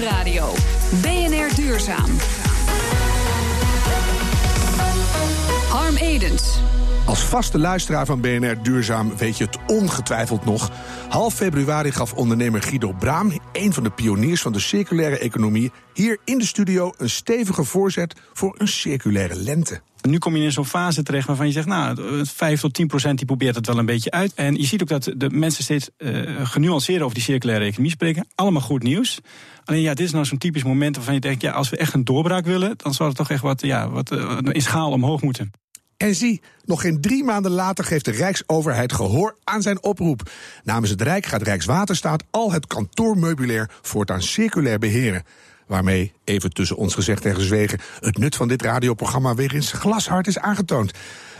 Nieuwsradio. BNR Duurzaam. Harm Edens. Als vaste luisteraar van BNR Duurzaam weet je het ongetwijfeld nog. Half februari gaf ondernemer Guido Braam, een van de pioniers van de circulaire economie, hier in de studio een stevige voorzet voor een circulaire lente. Nu kom je in zo'n fase terecht waarvan je zegt, nou, 5 tot 10 procent die probeert het wel een beetje uit. En je ziet ook dat de mensen steeds uh, genuanceerder over die circulaire economie spreken. Allemaal goed nieuws. Alleen ja, dit is nou zo'n typisch moment waarvan je denkt, ja, als we echt een doorbraak willen, dan zal het toch echt wat, ja, wat uh, in schaal omhoog moeten. En zie, nog geen drie maanden later geeft de Rijksoverheid gehoor aan zijn oproep. Namens het Rijk gaat Rijkswaterstaat al het kantoormeubilair voortaan circulair beheren. Waarmee, even tussen ons gezegd en gezwegen, het nut van dit radioprogramma weer eens glashard is aangetoond.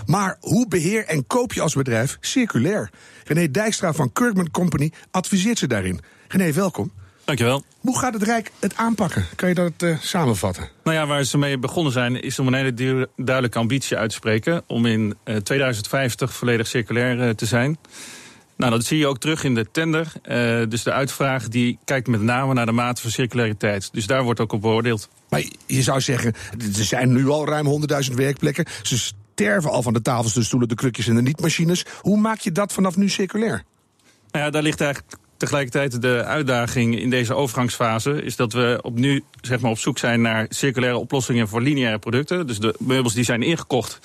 Maar hoe beheer en koop je als bedrijf circulair? René Dijkstra van Kirkman Company adviseert ze daarin. René, welkom. Dankjewel. Hoe gaat het Rijk het aanpakken? Kan je dat uh, samenvatten? Nou ja, waar ze mee begonnen zijn, is om een hele duidelijke ambitie uit te spreken. Om in uh, 2050 volledig circulair uh, te zijn. Nou, dat zie je ook terug in de tender. Uh, dus de uitvraag die kijkt met name naar de mate van circulariteit. Dus daar wordt ook op beoordeeld. Maar je zou zeggen, er zijn nu al ruim 100.000 werkplekken. Ze sterven al van de tafels, de stoelen, de krukjes en de niet-machines. Hoe maak je dat vanaf nu circulair? Nou ja, daar ligt eigenlijk tegelijkertijd de uitdaging in deze overgangsfase is dat we op nu zeg maar, op zoek zijn naar circulaire oplossingen voor lineaire producten. Dus de meubels die zijn ingekocht,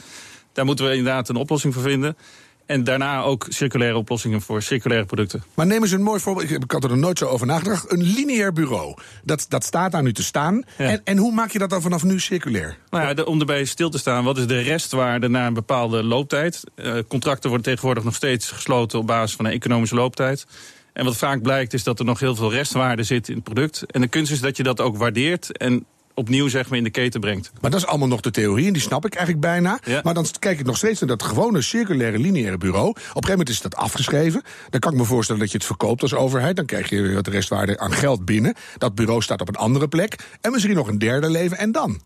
daar moeten we inderdaad een oplossing voor vinden. En daarna ook circulaire oplossingen voor circulaire producten. Maar neem eens een mooi voorbeeld. Ik had er nooit zo over nagedacht. Een lineair bureau. Dat, dat staat daar nu te staan. Ja. En, en hoe maak je dat dan vanaf nu circulair? Nou ja, de, om erbij stil te staan. Wat is de restwaarde na een bepaalde looptijd? Uh, contracten worden tegenwoordig nog steeds gesloten op basis van een economische looptijd. En wat vaak blijkt is dat er nog heel veel restwaarde zit in het product. En de kunst is dat je dat ook waardeert en opnieuw zeg maar in de keten brengt. Maar dat is allemaal nog de theorie en die snap ik eigenlijk bijna. Ja. Maar dan kijk ik nog steeds naar dat gewone circulaire lineaire bureau. Op een gegeven moment is dat afgeschreven. Dan kan ik me voorstellen dat je het verkoopt als overheid. Dan krijg je wat restwaarde aan geld binnen. Dat bureau staat op een andere plek. En misschien nog een derde leven en dan?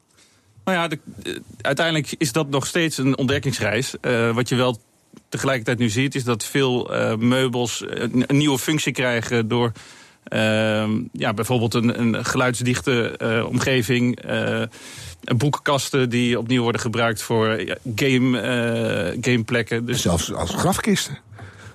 Nou ja, de, de, uiteindelijk is dat nog steeds een ontdekkingsreis. Uh, wat je wel tegelijkertijd nu ziet, is dat veel uh, meubels een, een, nieuwe functie krijgen door. Uh, ja, bijvoorbeeld een, een geluidsdichte uh, omgeving. boekenkasten die opnieuw worden gebruikt voor game, gameplekken. Dus zelfs als grafkisten.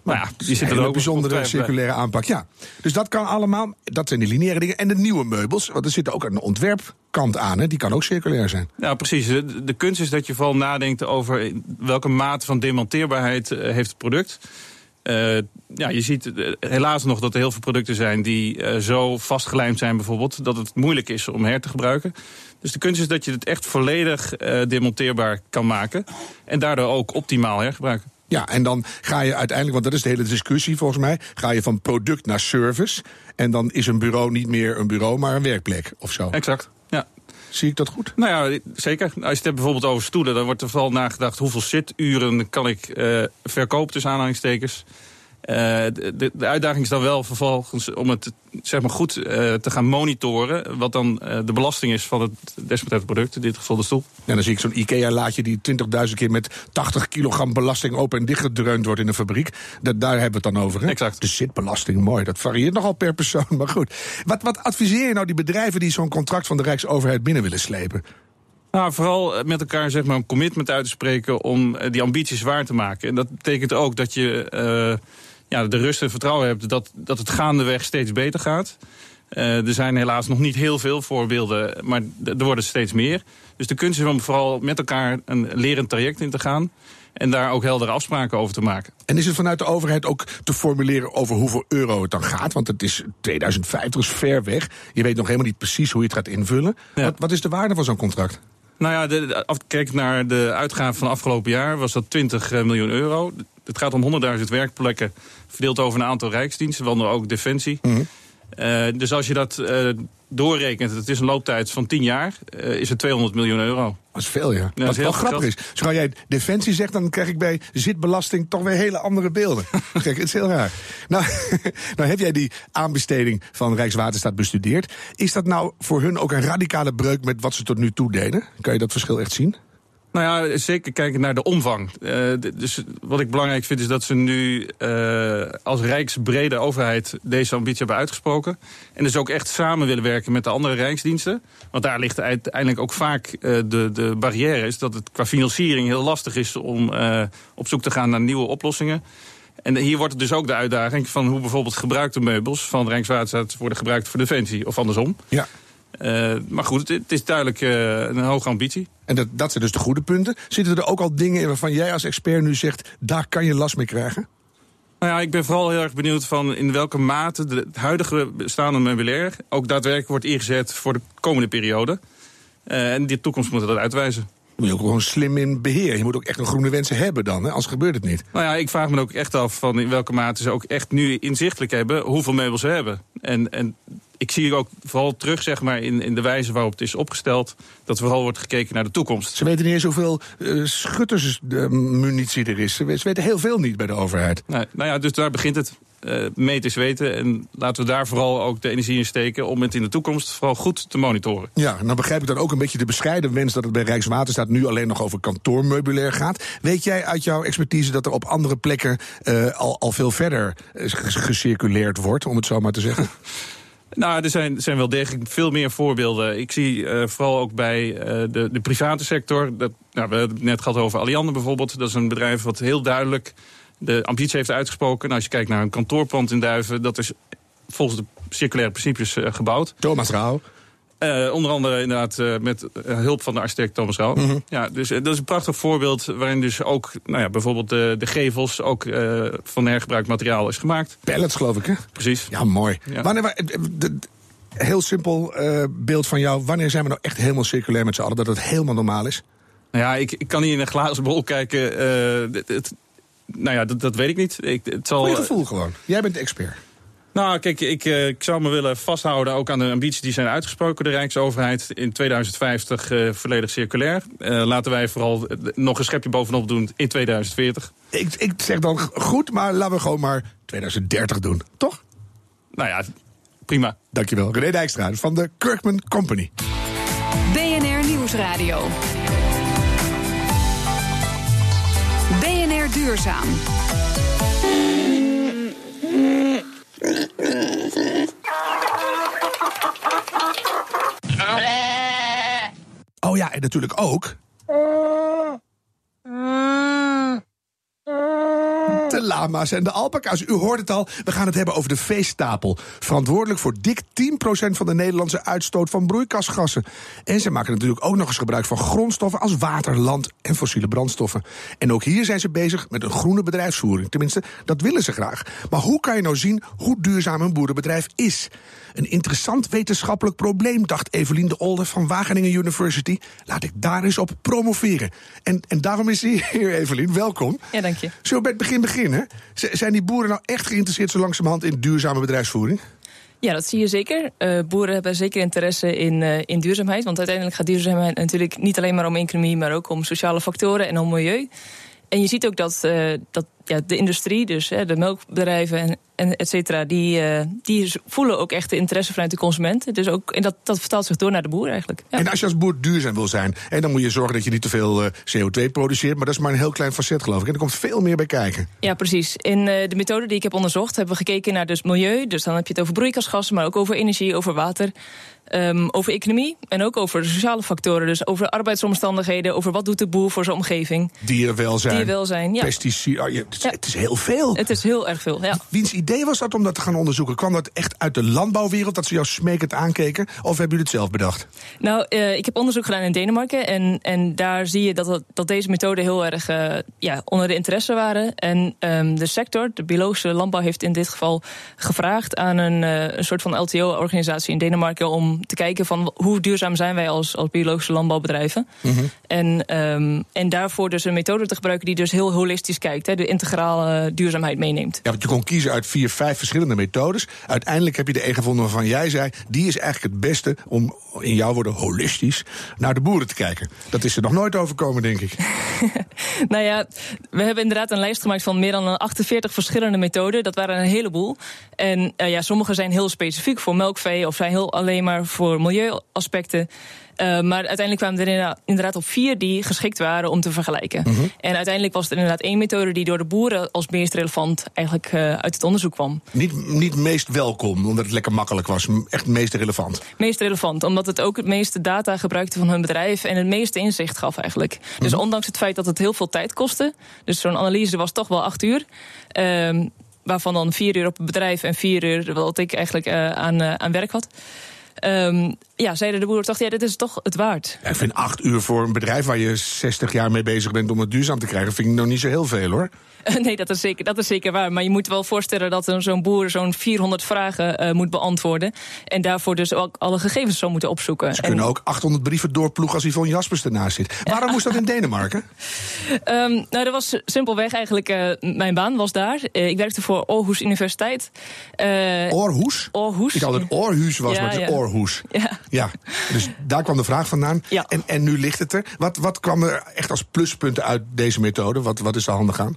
Nou ja, die zitten er ook bijzondere circulaire aanpak. Ja. Dus dat kan allemaal. Dat zijn de lineaire dingen. En de nieuwe meubels. Want er zit ook een ontwerpkant aan. Hè, die kan ook circulair zijn. Ja, precies. De, de kunst is dat je vooral nadenkt over welke mate van demonteerbaarheid heeft het product. Uh, ja, je ziet helaas nog dat er heel veel producten zijn die uh, zo vastgelijmd zijn bijvoorbeeld... dat het moeilijk is om her te gebruiken. Dus de kunst is dat je het echt volledig demonteerbaar kan maken... en daardoor ook optimaal hergebruiken. Ja, en dan ga je uiteindelijk, want dat is de hele discussie volgens mij, ga je van product naar service. En dan is een bureau niet meer een bureau, maar een werkplek of zo. Exact. Zie ik dat goed? Nou ja, zeker. Als je het hebt bijvoorbeeld over stoelen, dan wordt er vooral nagedacht hoeveel zituren kan ik uh, verkopen tussen aanhalingstekens. Uh, de, de, uitdaging is dan wel vervolgens om het zeg maar, goed uh, te gaan monitoren. Wat dan uh, de belasting is van het desbetreffende product, in dit geval de stoel. Ja, dan zie ik zo'n IKEA-laadje die 20.000 keer met 80 kilogram belasting open en dichtgedreund wordt in een fabriek. Dat, daar hebben we het dan over. Hè? Exact. De zitbelasting, mooi. Dat varieert nogal per persoon, maar goed. Wat, wat adviseer je nou die bedrijven die zo'n contract van de Rijksoverheid binnen willen slepen? Nou, vooral met elkaar zeg maar, een commitment uit te spreken om die ambities waar te maken. En dat betekent ook dat je ja, de rust en vertrouwen hebt dat, dat het gaandeweg steeds beter gaat. Uh, er zijn helaas nog niet heel veel voorbeelden, maar er worden steeds meer. Dus de kunst is om vooral met elkaar een lerend traject in te gaan. En daar ook heldere afspraken over te maken. En is het vanuit de overheid ook te formuleren over hoeveel euro het dan gaat? Want het is 2050, is ver weg. Je weet nog helemaal niet precies hoe je het gaat invullen. Ja. Wat, wat is de waarde van zo'n contract? Nou ja, de, de, kijk naar de uitgaven van afgelopen jaar, was dat 20 miljoen euro. Het gaat om 100.000 werkplekken verdeeld over een aantal rijksdiensten, waaronder ook Defensie. Mm -hmm. uh, dus als je dat uh, doorrekent, het is een looptijd van 10 jaar, uh, is het 200 miljoen euro. Dat is veel, ja. ja Wat wel grappig is. Zodra jij defensie zegt, dan krijg ik bij zitbelasting toch weer hele andere beelden. Kijk, het is heel raar. Nou, nou heb jij die aanbesteding van Rijkswaterstaat bestudeerd. Is dat nou voor hun ook een radicale breuk met wat ze tot nu toe deden? Kan je dat verschil echt zien? Nou ja, zeker kijken naar de omvang. Uh, dus wat ik belangrijk vind is dat ze nu uh, als rijksbrede overheid deze ambitie hebben uitgesproken. En dus ook echt samen willen werken met de andere rijksdiensten. Want daar ligt uiteindelijk ook vaak uh, de, de barrière. Is dat het qua financiering heel lastig is om op zoek te gaan naar nieuwe oplossingen. En hier wordt het dus ook de uitdaging van hoe bijvoorbeeld gebruikte meubels van Rijkswaterstaat worden gebruikt voor defensie of andersom. Ja. Uh, maar goed, het, is duidelijk uh, een hoge ambitie. En dat, dat zijn dus de goede punten. Zitten er ook al dingen in waarvan jij als expert nu zegt... daar kan je last mee krijgen? Nou ja, ik ben vooral heel erg benieuwd van in welke mate de, het huidige bestaande meubilair... ook daadwerkelijk wordt ingezet voor de komende periode. Uh, en die toekomst moet dat uitwijzen moet je ook gewoon slim in beheer. Je moet ook echt een groene wensen hebben dan, hè? anders gebeurt het niet. Nou ja, ik vraag me ook echt af van in welke mate ze ook echt nu inzichtelijk hebben hoeveel meubels ze hebben. En, en ik zie ook vooral terug zeg maar, in, in de wijze waarop het is opgesteld... dat vooral wordt gekeken naar de toekomst. Ze weten niet eens hoeveel uh, schuttersmunitie er is. Ze weten heel veel niet bij de overheid. Nou, nou ja, dus daar begint het. Uh, meten is weten. En laten we daar vooral ook de energie in steken... om het in de toekomst vooral goed te monitoren. Ja, dan begrijp ik dan ook een beetje de bescheiden wens... dat het bij Rijkswaterstaat nu alleen nog over kantoormeubilair gaat. Weet jij uit jouw expertise dat er op andere plekken... Uh, al, al veel verder gecirculeerd wordt, om het zo maar te zeggen? Nou, er zijn, zijn wel degelijk veel meer voorbeelden. Ik zie uh, vooral ook bij uh, de, de private sector. Dat, nou, we hebben het net gehad over Alliander bijvoorbeeld. Dat is een bedrijf wat heel duidelijk de ambitie heeft uitgesproken. Nou, als je kijkt naar een kantoorpand in Duiven... dat is volgens de circulaire principes uh, gebouwd. Thomas Rauw. Uh, onder andere inderdaad uh, met hulp van de architect Thomas Rauw. Mm -hmm. ja, dus dat is een prachtig voorbeeld waarin dus ook nou ja, bijvoorbeeld de, de gevels ook van hergebruikt materiaal is gemaakt. Pallets geloof ik hè? Precies. Ja, mooi. Ja. Wanneer, de, heel simpel beeld van jou. Wanneer zijn we nou echt helemaal circulair met z'n allen? Dat het helemaal normaal is? Nou ja, ik, ik kan niet in een glazen bol kijken. Het, het, nou ja, dat, dat weet ik niet. Ik, het zal, Goeie gevoel gewoon. Jij bent de expert. Nou, kijk, ik, ik zou me willen vasthouden ook aan de ambities die zijn uitgesproken, de Rijksoverheid. In 2050 uh, volledig circulair. Uh, laten wij vooral nog een schepje bovenop doen in 2040. Ik, ik zeg dan goed, maar laten we gewoon maar 2030 doen, toch? Nou ja, prima. Dankjewel. René Dijkstra van de Kirkman Company. BNR Nieuwsradio. BNR Duurzaam. Oh ja, en natuurlijk ook. De lama's en de alpaca's. U hoort het al, we gaan het hebben over de veestapel. Verantwoordelijk voor dik 10% van de Nederlandse uitstoot van broeikasgassen. En ze maken natuurlijk ook nog eens gebruik van grondstoffen als water, land en fossiele brandstoffen. En ook hier zijn ze bezig met een groene bedrijfsvoering. Tenminste, dat willen ze graag. Maar hoe kan je nou zien hoe duurzaam een boerenbedrijf is? Een interessant wetenschappelijk probleem, dacht Evelien de Olde van Wageningen University. Laat ik daar eens op promoveren. En, en daarom is hij hier, Evelien. Welkom. Ja, dank je. Zullen we bij het begin beginnen? Zijn die boeren nou echt geïnteresseerd zo langzamerhand in duurzame bedrijfsvoering? Ja, dat zie je zeker. Uh, boeren hebben zeker interesse in, uh, in duurzaamheid. Want uiteindelijk gaat duurzaamheid natuurlijk niet alleen maar om economie, maar ook om sociale factoren en om milieu. En je ziet ook dat, uh, dat ja, de industrie, dus hè, de melkbedrijven en, en et cetera, die, uh, die voelen ook echt de interesse vanuit de consumenten. Dus ook, en dat, dat vertaalt zich door naar de boer eigenlijk. Ja. En als je als boer duurzaam wil zijn, en dan moet je zorgen dat je niet te veel uh, CO2 produceert. Maar dat is maar een heel klein facet, geloof ik. En er komt veel meer bij kijken. Ja, precies. In uh, de methode die ik heb onderzocht, hebben we gekeken naar dus milieu. Dus dan heb je het over broeikasgassen, maar ook over energie, over water. Um, over economie en ook over de sociale factoren. Dus over arbeidsomstandigheden, over wat doet de boer voor zijn omgeving. Dierenwelzijn. Dierenwelzijn, ja. Pesticiden. Oh, ja, het, ja. het, is heel veel. Het is heel erg veel, ja. Wiens idee was dat om dat te gaan onderzoeken? Kwam dat echt uit de landbouwwereld, dat ze jou smekend aankeken? Of hebben jullie het zelf bedacht? Nou, uh, ik heb onderzoek gedaan in Denemarken. En, en daar zie je dat, dat deze methode heel erg uh, ja, onder de interesse waren. En um, de sector, de biologische landbouw, heeft in dit geval gevraagd aan een, uh, een soort van LTO-organisatie in Denemarken om te kijken van hoe duurzaam zijn wij als, als biologische landbouwbedrijven. Mm -hmm. en, um, en daarvoor dus een methode te gebruiken die dus heel holistisch kijkt, hè, de integrale duurzaamheid meeneemt. Ja, want je kon kiezen uit vier, vijf verschillende methodes. Uiteindelijk heb je de een gevonden waarvan jij zei, die is eigenlijk het beste om in jouw woorden holistisch naar de boeren te kijken. Dat is er nog nooit overkomen, denk ik. nou ja, we hebben inderdaad een lijst gemaakt van meer dan 48 verschillende methoden. Dat waren een heleboel. En uh, ja, sommige zijn heel specifiek voor melkvee of zijn heel alleen maar voor milieuaspecten. Uh, maar uiteindelijk kwamen er inderdaad, inderdaad op vier die geschikt waren om te vergelijken. Mhm. En uiteindelijk was er inderdaad één methode die door de boeren als meest relevant eigenlijk uh, uit het onderzoek kwam. Niet, niet meest welkom, omdat het lekker makkelijk was. Echt meest relevant. Meest relevant, omdat het ook het meeste data gebruikte van hun bedrijf en het meeste inzicht gaf eigenlijk. Dus Mhm. ondanks het feit dat het heel veel tijd kostte, dus zo'n analyse was toch wel acht uur. Um, waarvan dan vier uur op het bedrijf en vier uur wat ik eigenlijk uh, aan, aan werk had. Um, ja, zeiden de boeren toch, ja, dit is toch het waard. Ja, ik vind acht uur voor een bedrijf waar je 60 jaar mee bezig bent om het duurzaam te krijgen, vind ik nog niet zo heel veel hoor. Nee, dat is, zeker, dat is zeker waar. Maar je moet wel voorstellen dat zo'n boer zo'n 400 vragen uh, moet beantwoorden. En daarvoor dus ook alle gegevens zou moeten opzoeken. Ze kunnen en, ook 800 brieven doorploegen als Yvonne Jaspers ernaast zit. Waarom moest dat in Denemarken? Um, nou, dat was simpelweg eigenlijk uh, mijn baan was daar. Uh, ik werkte voor Aarhus Universiteit. Aarhus? Aarhus. Ik had het Aarhus was, ja, maar het is ja. Aarhus. Ja. Ja. Dus daar kwam de vraag vandaan. Ja. En, en nu ligt het er. Wat, wat kwam er echt als pluspunten uit deze methode? Wat, wat is er handig aan?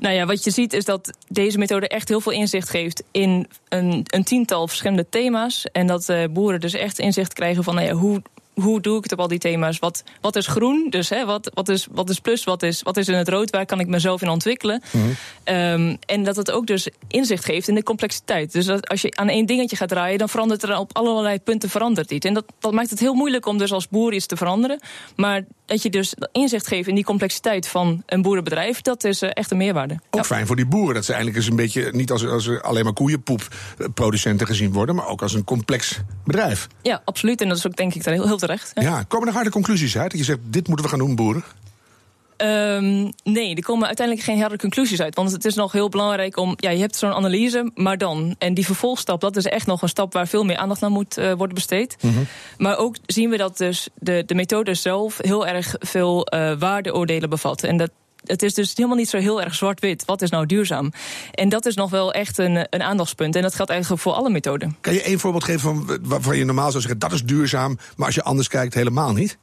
Nou ja, wat je ziet is dat deze methode echt heel veel inzicht geeft in een, een tiental verschillende thema's. En dat uh, boeren dus echt inzicht krijgen van nou ja, hoe, hoe doe ik het op al die thema's? Wat, wat is groen? Dus hè, wat, wat, is, wat is plus? Wat is, wat is in het rood? Waar kan ik mezelf in ontwikkelen? Mhm. Mm -hmm. um, en dat het ook dus inzicht geeft in de complexiteit. Dus dat als je aan één dingetje gaat draaien, dan verandert er op allerlei punten verandert iets. En dat, dat maakt het heel moeilijk om dus als boer iets te veranderen. Maar dat je dus inzicht geeft in die complexiteit van een boerenbedrijf, dat is uh, echt een meerwaarde. Ook ja. fijn voor die boeren. Dat ze eigenlijk eens een beetje niet als, als alleen maar koeienpoepproducenten gezien worden, maar ook als een complex bedrijf. Ja, absoluut. En dat is ook denk ik daar heel, heel terecht. Ja. ja, komen er harde conclusies uit? Dat je zegt, dit moeten we gaan doen, boeren? Um, nee, er komen uiteindelijk geen harde conclusies uit. Want het is nog heel belangrijk om. Ja, je hebt zo'n analyse, maar dan. En die vervolgstap, dat is echt nog een stap waar veel meer aandacht naar moet uh, worden besteed. Mhm. Mm -hmm. Maar ook zien we dat dus de, de methode zelf heel erg veel uh, waardeoordelen bevat. En dat, het is dus helemaal niet zo heel erg zwart-wit. Wat is nou duurzaam? En dat is nog wel echt een, een aandachtspunt. En dat geldt eigenlijk voor alle methoden. Kan je één voorbeeld geven van waarvan je normaal zou zeggen dat is duurzaam, maar als je anders kijkt, helemaal niet?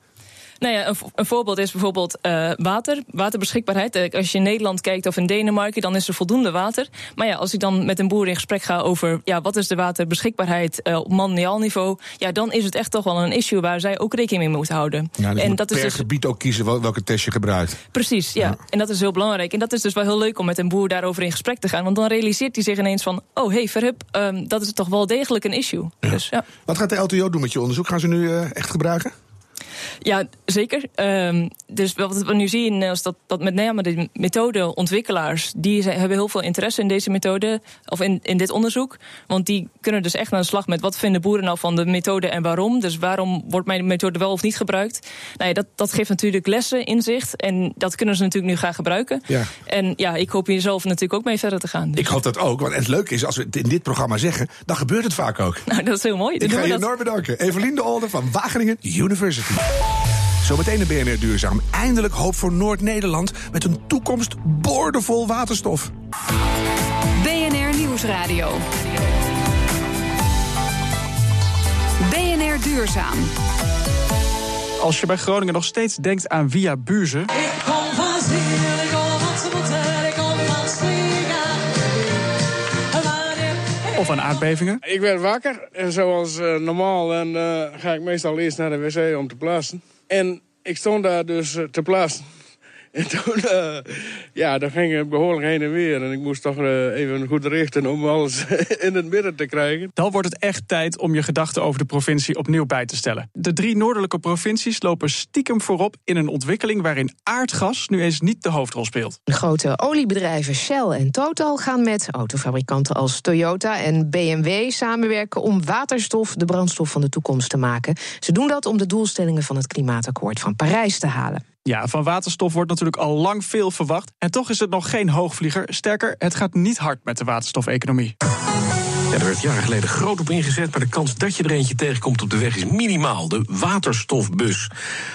Nou ja, een, een voorbeeld is bijvoorbeeld uh, water, waterbeschikbaarheid. Als je in Nederland kijkt of in Denemarken, dan is er voldoende water. Maar ja, als ik dan met een boer in gesprek ga over ja, wat is de waterbeschikbaarheid uh, op mondiaal niveau, ja, dan is het echt toch wel een issue waar zij ook rekening mee moeten houden. Ja, dus en dat per is dus, gebied ook kiezen welke test je gebruikt. Precies, ja. ja. En dat is heel belangrijk. En dat is dus wel heel leuk om met een boer daarover in gesprek te gaan. Want dan realiseert hij zich ineens van, oh hey, verhup, um, dat is toch wel degelijk een issue. Ja. Dus, ja. Wat gaat de LTO doen met je onderzoek? Gaan ze nu uh, echt gebruiken? Ja, zeker. Um, dus wat we nu zien is dat, dat met name de methodeontwikkelaars... die zijn, hebben heel veel interesse in deze methode, of in, in dit onderzoek. Want die kunnen dus echt aan de slag met... wat vinden boeren nou van de methode en waarom? Dus waarom wordt mijn methode wel of niet gebruikt? Nou ja, dat, dat geeft natuurlijk lessen, inzicht. En dat kunnen ze natuurlijk nu gaan gebruiken. Ja. En ja, ik hoop hier zelf natuurlijk ook mee verder te gaan. Dus. Ik hoop dat ook, want het leuke is... als we het in dit programma zeggen, dan gebeurt het vaak ook. Nou, dat is heel mooi. Ik ga je dat... enorm bedanken. Evelien de Older van Wageningen University. Zometeen een BNR Duurzaam. Eindelijk hoop voor Noord-Nederland met een toekomst boordevol waterstof. BNR Nieuwsradio. BNR Duurzaam. Als je bij Groningen nog steeds denkt aan Via Buurzen... Ik kom van ik kom van Smoeten, ik kom van Of aan aardbevingen. Ik werd wakker en zoals uh, normaal en, uh, ga ik meestal eerst naar de wc om te plassen. En ik stond daar dus uh, te plassen. En toen, uh, ja, dan ging het behoorlijk heen en weer. En ik moest toch uh, even goed richten om alles in het midden te krijgen. Dan wordt het echt tijd om je gedachten over de provincie opnieuw bij te stellen. De drie noordelijke provincies lopen stiekem voorop in een ontwikkeling waarin aardgas nu eens niet de hoofdrol speelt. De grote oliebedrijven Shell en Total gaan met autofabrikanten als Toyota en BMW samenwerken om waterstof de brandstof van de toekomst te maken. Ze doen dat om de doelstellingen van het klimaatakkoord van Parijs te halen. Ja, van waterstof wordt natuurlijk al lang veel verwacht. En toch is het nog geen hoogvlieger. Sterker, het gaat niet hard met de waterstofeconomie. Ja, er werd jaren geleden groot op ingezet, maar de kans dat je er eentje tegenkomt op de weg is minimaal. De waterstofbus.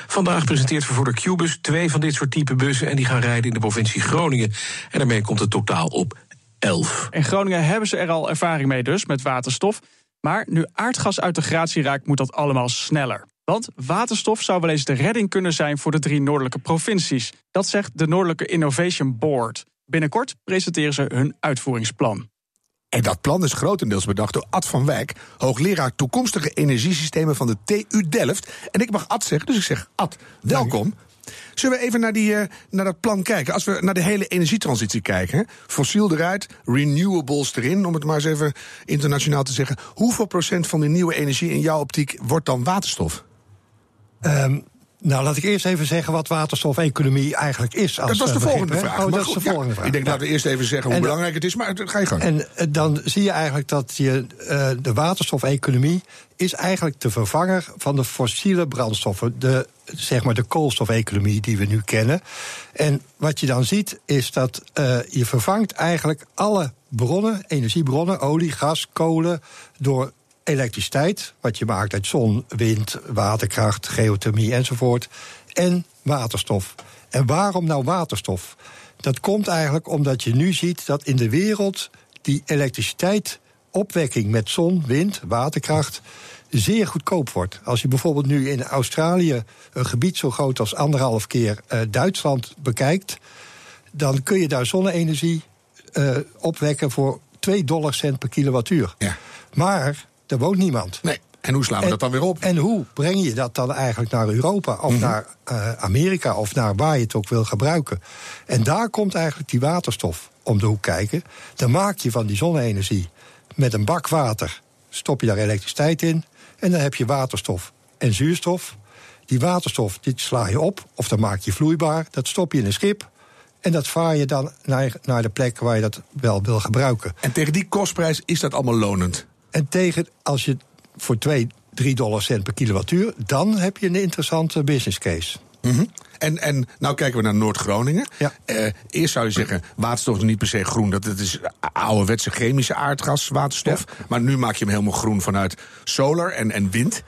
Vandaag presenteert vervoerder Qbus twee van dit soort type bussen en die gaan rijden in de provincie Groningen. En daarmee komt het totaal op 11. In Groningen hebben ze er al ervaring mee dus, met waterstof. Maar nu aardgas uit de gratie raakt, moet dat allemaal sneller. Want waterstof zou wel eens de redding kunnen zijn voor de drie noordelijke provincies. Dat zegt de Noordelijke Innovation Board. Binnenkort presenteren ze hun uitvoeringsplan. En dat plan is grotendeels bedacht door Ad van Wijk, hoogleraar toekomstige energiesystemen van de TU Delft. En ik mag Ad zeggen, dus ik zeg Ad, welkom. Zullen we even naar, die, eh, naar dat plan kijken? Als we naar de hele energietransitie kijken. Fossiel eruit, renewables erin, om het maar eens even internationaal te zeggen. Hoeveel procent van de nieuwe energie in jouw optiek wordt dan waterstof? Ehm, nou, laat ik eerst even zeggen wat waterstofeconomie eigenlijk is. Als dat was de eh, begrip, volgende vraag. Oh, Maar dat is de ja, volgende vraag. Ik denk laten we eerst even zeggen hoe En, belangrijk het is, maar ga je gang. En eh, dan zie je eigenlijk dat je, eh, de waterstofeconomie is eigenlijk de vervanger van de fossiele brandstoffen. De, zeg maar de koolstofeconomie die we nu kennen. En wat je dan ziet is dat je vervangt eigenlijk alle bronnen, energiebronnen, olie, gas, kolen, door elektriciteit, wat je maakt uit zon, wind, waterkracht, geothermie enzovoort, en waterstof. En waarom nou waterstof? Dat komt eigenlijk omdat je nu ziet dat in de wereld die elektriciteit, opwekking met zon, wind, waterkracht, zeer goedkoop wordt. Als je bijvoorbeeld nu in Australië een gebied zo groot als anderhalf keer eh, Duitsland bekijkt, dan kun je daar zonne-energie eh, opwekken voor 2 dollarcent per kilowattuur. Ja. Maar er woont niemand. Nee. En hoe slaan we En- dat dan weer op? En hoe breng je dat dan eigenlijk naar Europa of Mhm. naar eh, Amerika of naar waar je het ook wil gebruiken? En daar komt eigenlijk die waterstof om de hoek kijken. Dan maak je van die zonne-energie met een bak water, stop je daar elektriciteit in en dan heb je waterstof en zuurstof. Die waterstof dit sla je op of dan maak je vloeibaar, dat stop je in een schip. En dat vaar je dan naar, naar de plek waar je dat wel wil gebruiken. En tegen die kostprijs is dat allemaal lonend. En tegen, als je voor 2, 3 dollar cent per kilowattuur, dan heb je een interessante business case. Mhm. En, en nou kijken we naar Noord-Groningen. Ja. Eh, eerst zou je zeggen, waterstof is niet per se groen. Dat het is ouderwetse chemische aardgas, waterstof. Maar nu maak je hem helemaal groen vanuit solar en, en wind.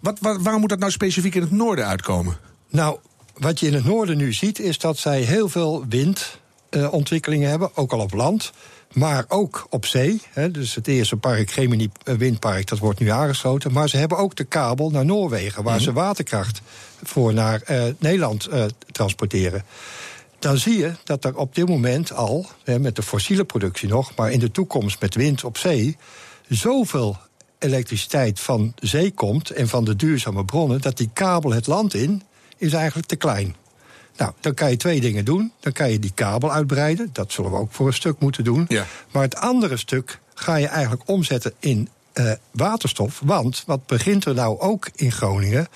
Wat, wat, waarom moet dat nou specifiek in het noorden uitkomen? Nou, wat je in het noorden nu ziet, is dat zij heel veel windontwikkelingen hebben, ook al op land. Maar ook op zee. Hè, dus het eerste park, Gemini eh, Windpark, dat wordt nu aangesloten. Maar ze hebben ook de kabel naar Noorwegen, waar ze waterkracht voor naar eh, Nederland eh, transporteren. Dan zie je dat er op dit moment al, hè, met de fossiele productie nog, maar in de toekomst met wind op zee, zoveel elektriciteit van de zee komt en van de duurzame bronnen, dat die kabel het land in is eigenlijk te klein. Nou, dan kan je twee dingen doen. Dan kan je die kabel uitbreiden. Dat zullen we ook voor een stuk moeten doen. Ja. Maar het andere stuk ga je eigenlijk omzetten in eh, waterstof. Want wat begint er nou ook in Groningen?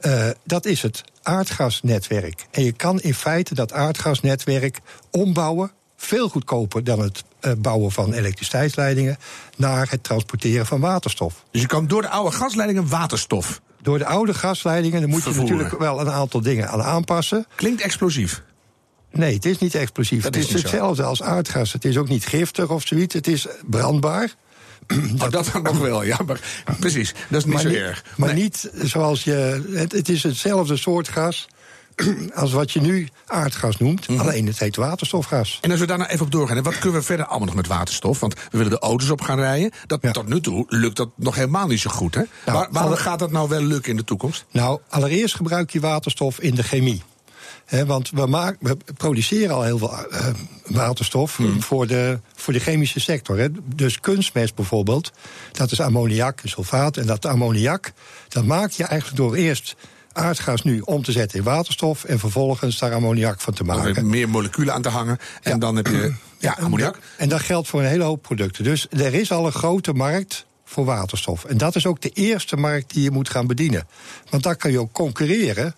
Eh, dat is het aardgasnetwerk. En je kan in feite dat aardgasnetwerk ombouwen. Veel goedkoper dan het eh, bouwen van elektriciteitsleidingen. naar het transporteren van waterstof. Dus je kan door de oude gasleidingen waterstof. Door de oude gasleidingen dan moet Vervoeren. je natuurlijk wel een aantal dingen aan aanpassen. Klinkt explosief. Nee, het is niet explosief. Dat het is is, niet zo. hetzelfde als aardgas. Het is ook niet giftig of zoiets. Het is brandbaar. Oh, dat dan nog wel, ja. Maar, precies, dat is niet maar zo niet, erg. Maar Nee. niet zoals je. Het, het is hetzelfde soort gas als wat je nu aardgas noemt. Mhm. Alleen het heet waterstofgas. En als we daar nou even op doorgaan, wat kunnen we verder allemaal nog met waterstof? Want we willen de auto's op gaan rijden. Dat, Ja. Tot nu toe lukt dat nog helemaal niet zo goed. Hè? Nou, Waar- waarom gaat dat nou wel lukken in de toekomst? Nou, allereerst gebruik je waterstof in de chemie. Want we, maak, we produceren al heel veel eh, waterstof Hmm. voor, de, voor de chemische sector. Dus kunstmest bijvoorbeeld, dat is ammoniak en sulfaat. En dat ammoniak, dat maak je eigenlijk door eerst aardgas nu om te zetten in waterstof... en vervolgens daar ammoniak van te maken. meer moleculen aan te hangen. En Ja. dan heb je ja, ammoniak. En dat geldt voor een hele hoop producten. Dus er is al een grote markt voor waterstof. En dat is ook de eerste markt die je moet gaan bedienen. Want daar kan je ook concurreren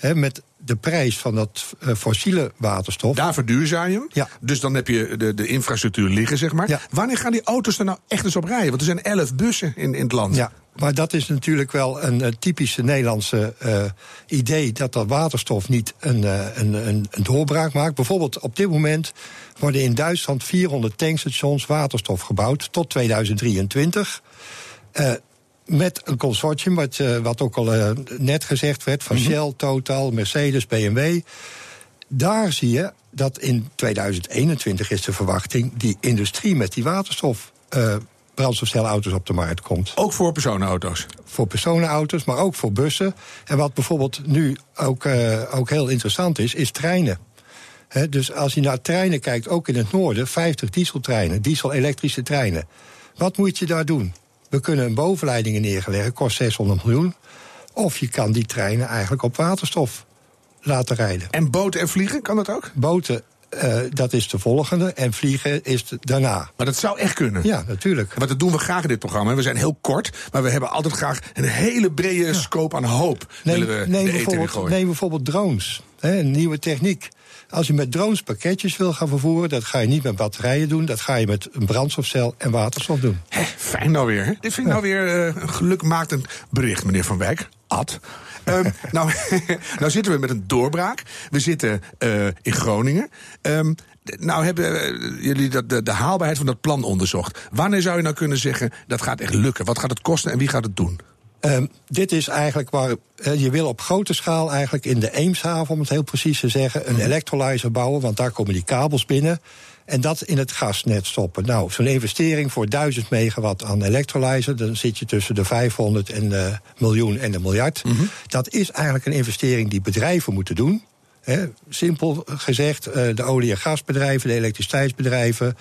met de prijs van dat eh, fossiele waterstof. Daar verduurzaam je hem. Ja. Dus dan heb je de, de infrastructuur liggen, zeg maar. Ja. Wanneer gaan die auto's er nou echt eens op rijden? Want er zijn elf bussen in, in het land. Ja, maar dat is natuurlijk wel een, eh, typische Nederlandse eh, idee dat dat waterstof niet een, een, een, een doorbraak maakt. Bijvoorbeeld op dit moment worden in Duitsland 400 tankstations waterstof gebouwd tot 2023. Eh, met een consortium, wat, eh, wat ook al eh, net gezegd werd, van Shell, Total, Mercedes, BMW. Daar zie je dat in 2021 is de verwachting die industrie met die waterstof. brandstofcelauto's op de markt komt. Ook voor personenauto's. Voor personenauto's, maar ook voor bussen. En wat bijvoorbeeld nu ook, ook heel interessant is, is treinen. Dus als je naar treinen kijkt, ook in het noorden, 50 dieseltreinen, diesel-elektrische treinen. Wat moet je daar doen? We kunnen een bovenleidingen neerleggen, kost 600 miljoen. Of je kan die treinen eigenlijk op waterstof laten rijden. En boten en vliegen, kan dat ook? Boten, eh, dat is de volgende. En vliegen is de- daarna. Maar dat zou echt kunnen. Ja, natuurlijk. Want dat doen we graag in dit programma. We zijn heel kort, maar we hebben altijd graag een hele brede scope aan hoop. Neem, willen we neem, bijvoorbeeld, neem bijvoorbeeld drones. Hè, een nieuwe techniek. Als je met drones pakketjes wil gaan vervoeren, dat ga je niet met batterijen doen. Dat ga je met een brandstofcel en waterstof doen. Hè, fijn nou weer. Hè? Dit vind ik nou weer eh, een gelukmakend bericht, meneer Van Wijk. Ad. Ehm, nou, nou zitten we met een doorbraak. We zitten eh, in Groningen. Ehm, nou hebben eh, jullie dat, de, de haalbaarheid van dat plan onderzocht. Wanneer zou je nou kunnen zeggen, dat gaat echt lukken? Wat gaat het kosten en wie gaat het doen? Ehm, dit is eigenlijk waar eh, je wil op grote schaal eigenlijk in de Eemshaven, om het heel precies te zeggen, een electrolyzer bouwen, want daar komen die kabels binnen. En dat in het gasnet stoppen. Nou, zo'n investering voor 1000 megawatt aan electrolyzer, dan zit je tussen de 500 en de miljoen en de miljard. Dat is eigenlijk een investering die bedrijven moeten doen. Simpel gezegd, eh, de olie- en gasbedrijven, de elektriciteitsbedrijven,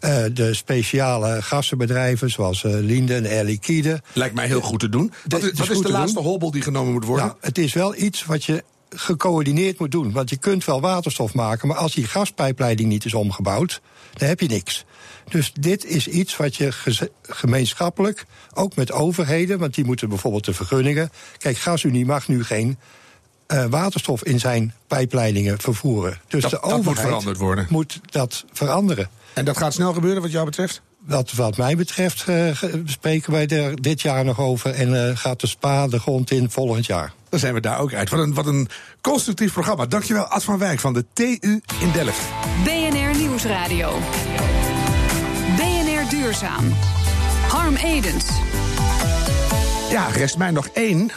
eh, de speciale gassenbedrijven zoals eh, Linde en Air Liquide. Lijkt mij heel goed te doen. Wat is, wat de te laatste hobbel die genomen moet worden? Nou, het is wel iets wat je gecoördineerd moet doen. Want je kunt wel waterstof maken, maar als die gaspijpleiding niet is omgebouwd, dan heb je niks. Dus dit is iets wat je gemeenschappelijk, ook met overheden, want die moeten bijvoorbeeld de vergunningen. Kijk, GasUnie mag nu geen eh, waterstof in zijn pijpleidingen vervoeren. Dus Dat- de dat moet overheid veranderd worden. moet dat veranderen. En dat gaat snel gebeuren wat jou betreft? Wat, wat mij betreft eh, spreken wij er dit jaar nog over en eh, gaat de spa de grond in volgend jaar. Dan zijn we daar ook uit. Wat een, wat een constructief programma. Dankjewel, Ad van Wijk van de TU in Delft. BNR Nieuwsradio. BNR Duurzaam. Harm Edens. Ja, rest mij nog één.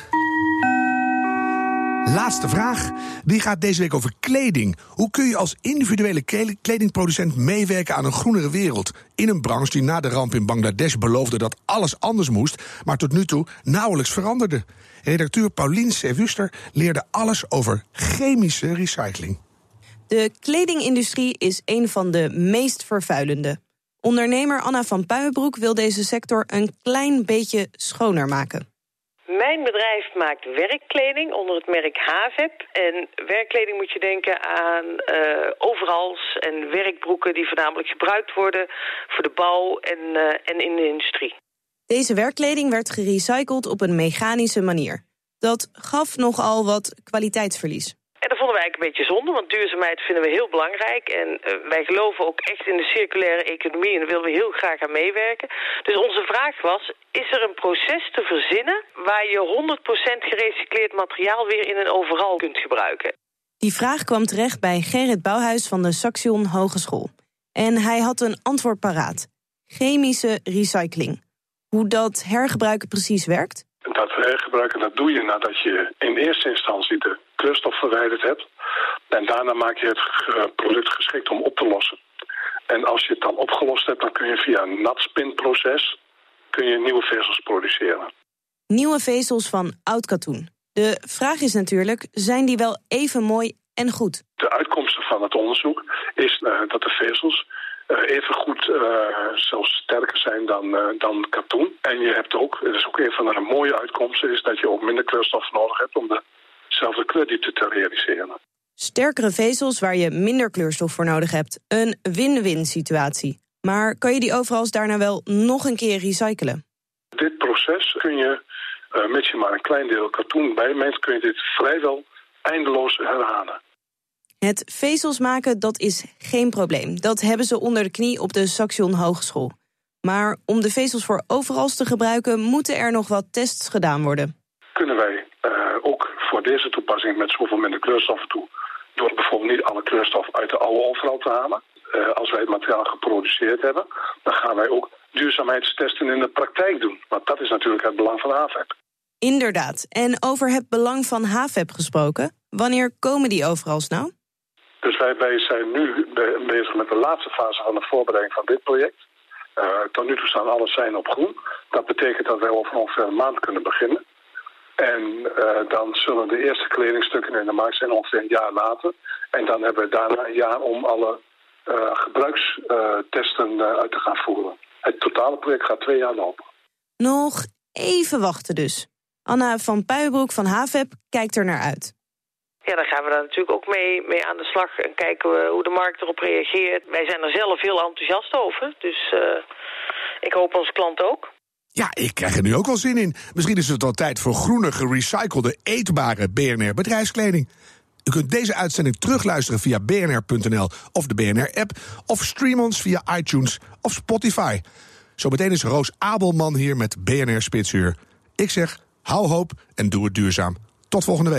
Laatste vraag. Die gaat deze week over kleding. Hoe kun je als individuele kle- kledingproducent meewerken aan een groenere wereld? In een branche die na de ramp in Bangladesh beloofde dat alles anders moest, maar tot nu toe nauwelijks veranderde. Redacteur Paulien Sevuster leerde alles over chemische recycling. De kledingindustrie is een van de meest vervuilende. Ondernemer Anna van Puijenbroek wil deze sector een klein beetje schoner maken. Mijn bedrijf maakt werkkleding onder het merk Havep. En werkkleding moet je denken aan eh, overals en werkbroeken die voornamelijk gebruikt worden voor de bouw en, eh, en in de industrie. Deze werkkleding werd gerecycled op een mechanische manier. Dat gaf nogal wat kwaliteitsverlies. En dat vonden wij eigenlijk een beetje zonde, want duurzaamheid vinden we heel belangrijk. En eh, wij geloven ook echt in de circulaire economie en daar willen we heel graag aan meewerken. Dus onze vraag was, is er een proces te verzinnen waar je 100% gerecycleerd materiaal weer in een overal kunt gebruiken? Die vraag kwam terecht bij Gerrit Bouwhuis van de Saxion Hogeschool. En hij had een antwoord paraat. Chemische recycling. Hoe dat hergebruiken precies werkt? Dat hergebruiken dat doe je nadat je in eerste instantie de kleurstof verwijderd hebt. En daarna maak je het ge- product geschikt om op te lossen. En als je het dan opgelost hebt, dan kun je via een natspinproces kun je nieuwe vezels produceren. Nieuwe vezels van oud katoen. De vraag is natuurlijk, zijn die wel even mooi en goed? De uitkomsten van het onderzoek is eh, dat de vezels eh, even goed, eh, zelfs sterker zijn dan, eh, dan katoen. En je hebt ook, het is ook een van de mooie uitkomsten, is dat je ook minder kleurstof nodig hebt om dezelfde kleurdiepte te realiseren. Sterkere vezels waar je minder kleurstof voor nodig hebt. Een win-win situatie. Maar kan je die overals daarna wel nog een keer recyclen? Dit proces kun je, uh, mits je maar een klein deel katoen bijmengt, kun je dit vrijwel eindeloos herhalen. Het vezels maken, dat is geen probleem. Dat hebben ze onder de knie op de Saxion Hogeschool. Maar om de vezels voor overals te gebruiken, moeten er nog wat tests gedaan worden. Kunnen wij uh, ook voor deze toepassing met zoveel minder kleurstoffen toe, door bijvoorbeeld niet alle kleurstof uit de oude overal te halen. Uh, als wij het materiaal geproduceerd hebben, dan gaan wij ook duurzaamheidstesten in de praktijk doen. Want dat is natuurlijk het belang van HAVEP. Inderdaad. En over het belang van HAVEP gesproken, wanneer komen die overals nou? Dus wij, zijn nu be bezig met de laatste fase van de voorbereiding van dit project. Uh, tot nu toe staan alle zijn op groen. Dat betekent dat wij over ongeveer een maand kunnen beginnen. En uh, dan zullen de eerste kledingstukken in de markt zijn ongeveer een jaar later. En dan hebben we daarna een jaar om alle uh, gebruikstesten uit te gaan voeren. Het totale project gaat twee jaar lopen. Nog even wachten dus. Anna van Puijbroek van HAVEP kijkt er naar uit. Ja, dan gaan we daar natuurlijk ook mee, mee aan de slag en kijken we hoe de markt erop reageert. Wij zijn er zelf heel enthousiast over, dus uh, ik hoop onze klant ook. Ja, ik krijg er nu ook wel zin in. Misschien is het wel tijd voor groene, gerecyclede, eetbare BNR bedrijfskleding. U kunt deze uitzending terugluisteren via bnr.nl of de BNR-app... of stream ons via iTunes of Spotify. Zometeen is Roos Abelman hier met BNR Spitsuur. Ik zeg, hou hoop en doe het duurzaam. Tot volgende week.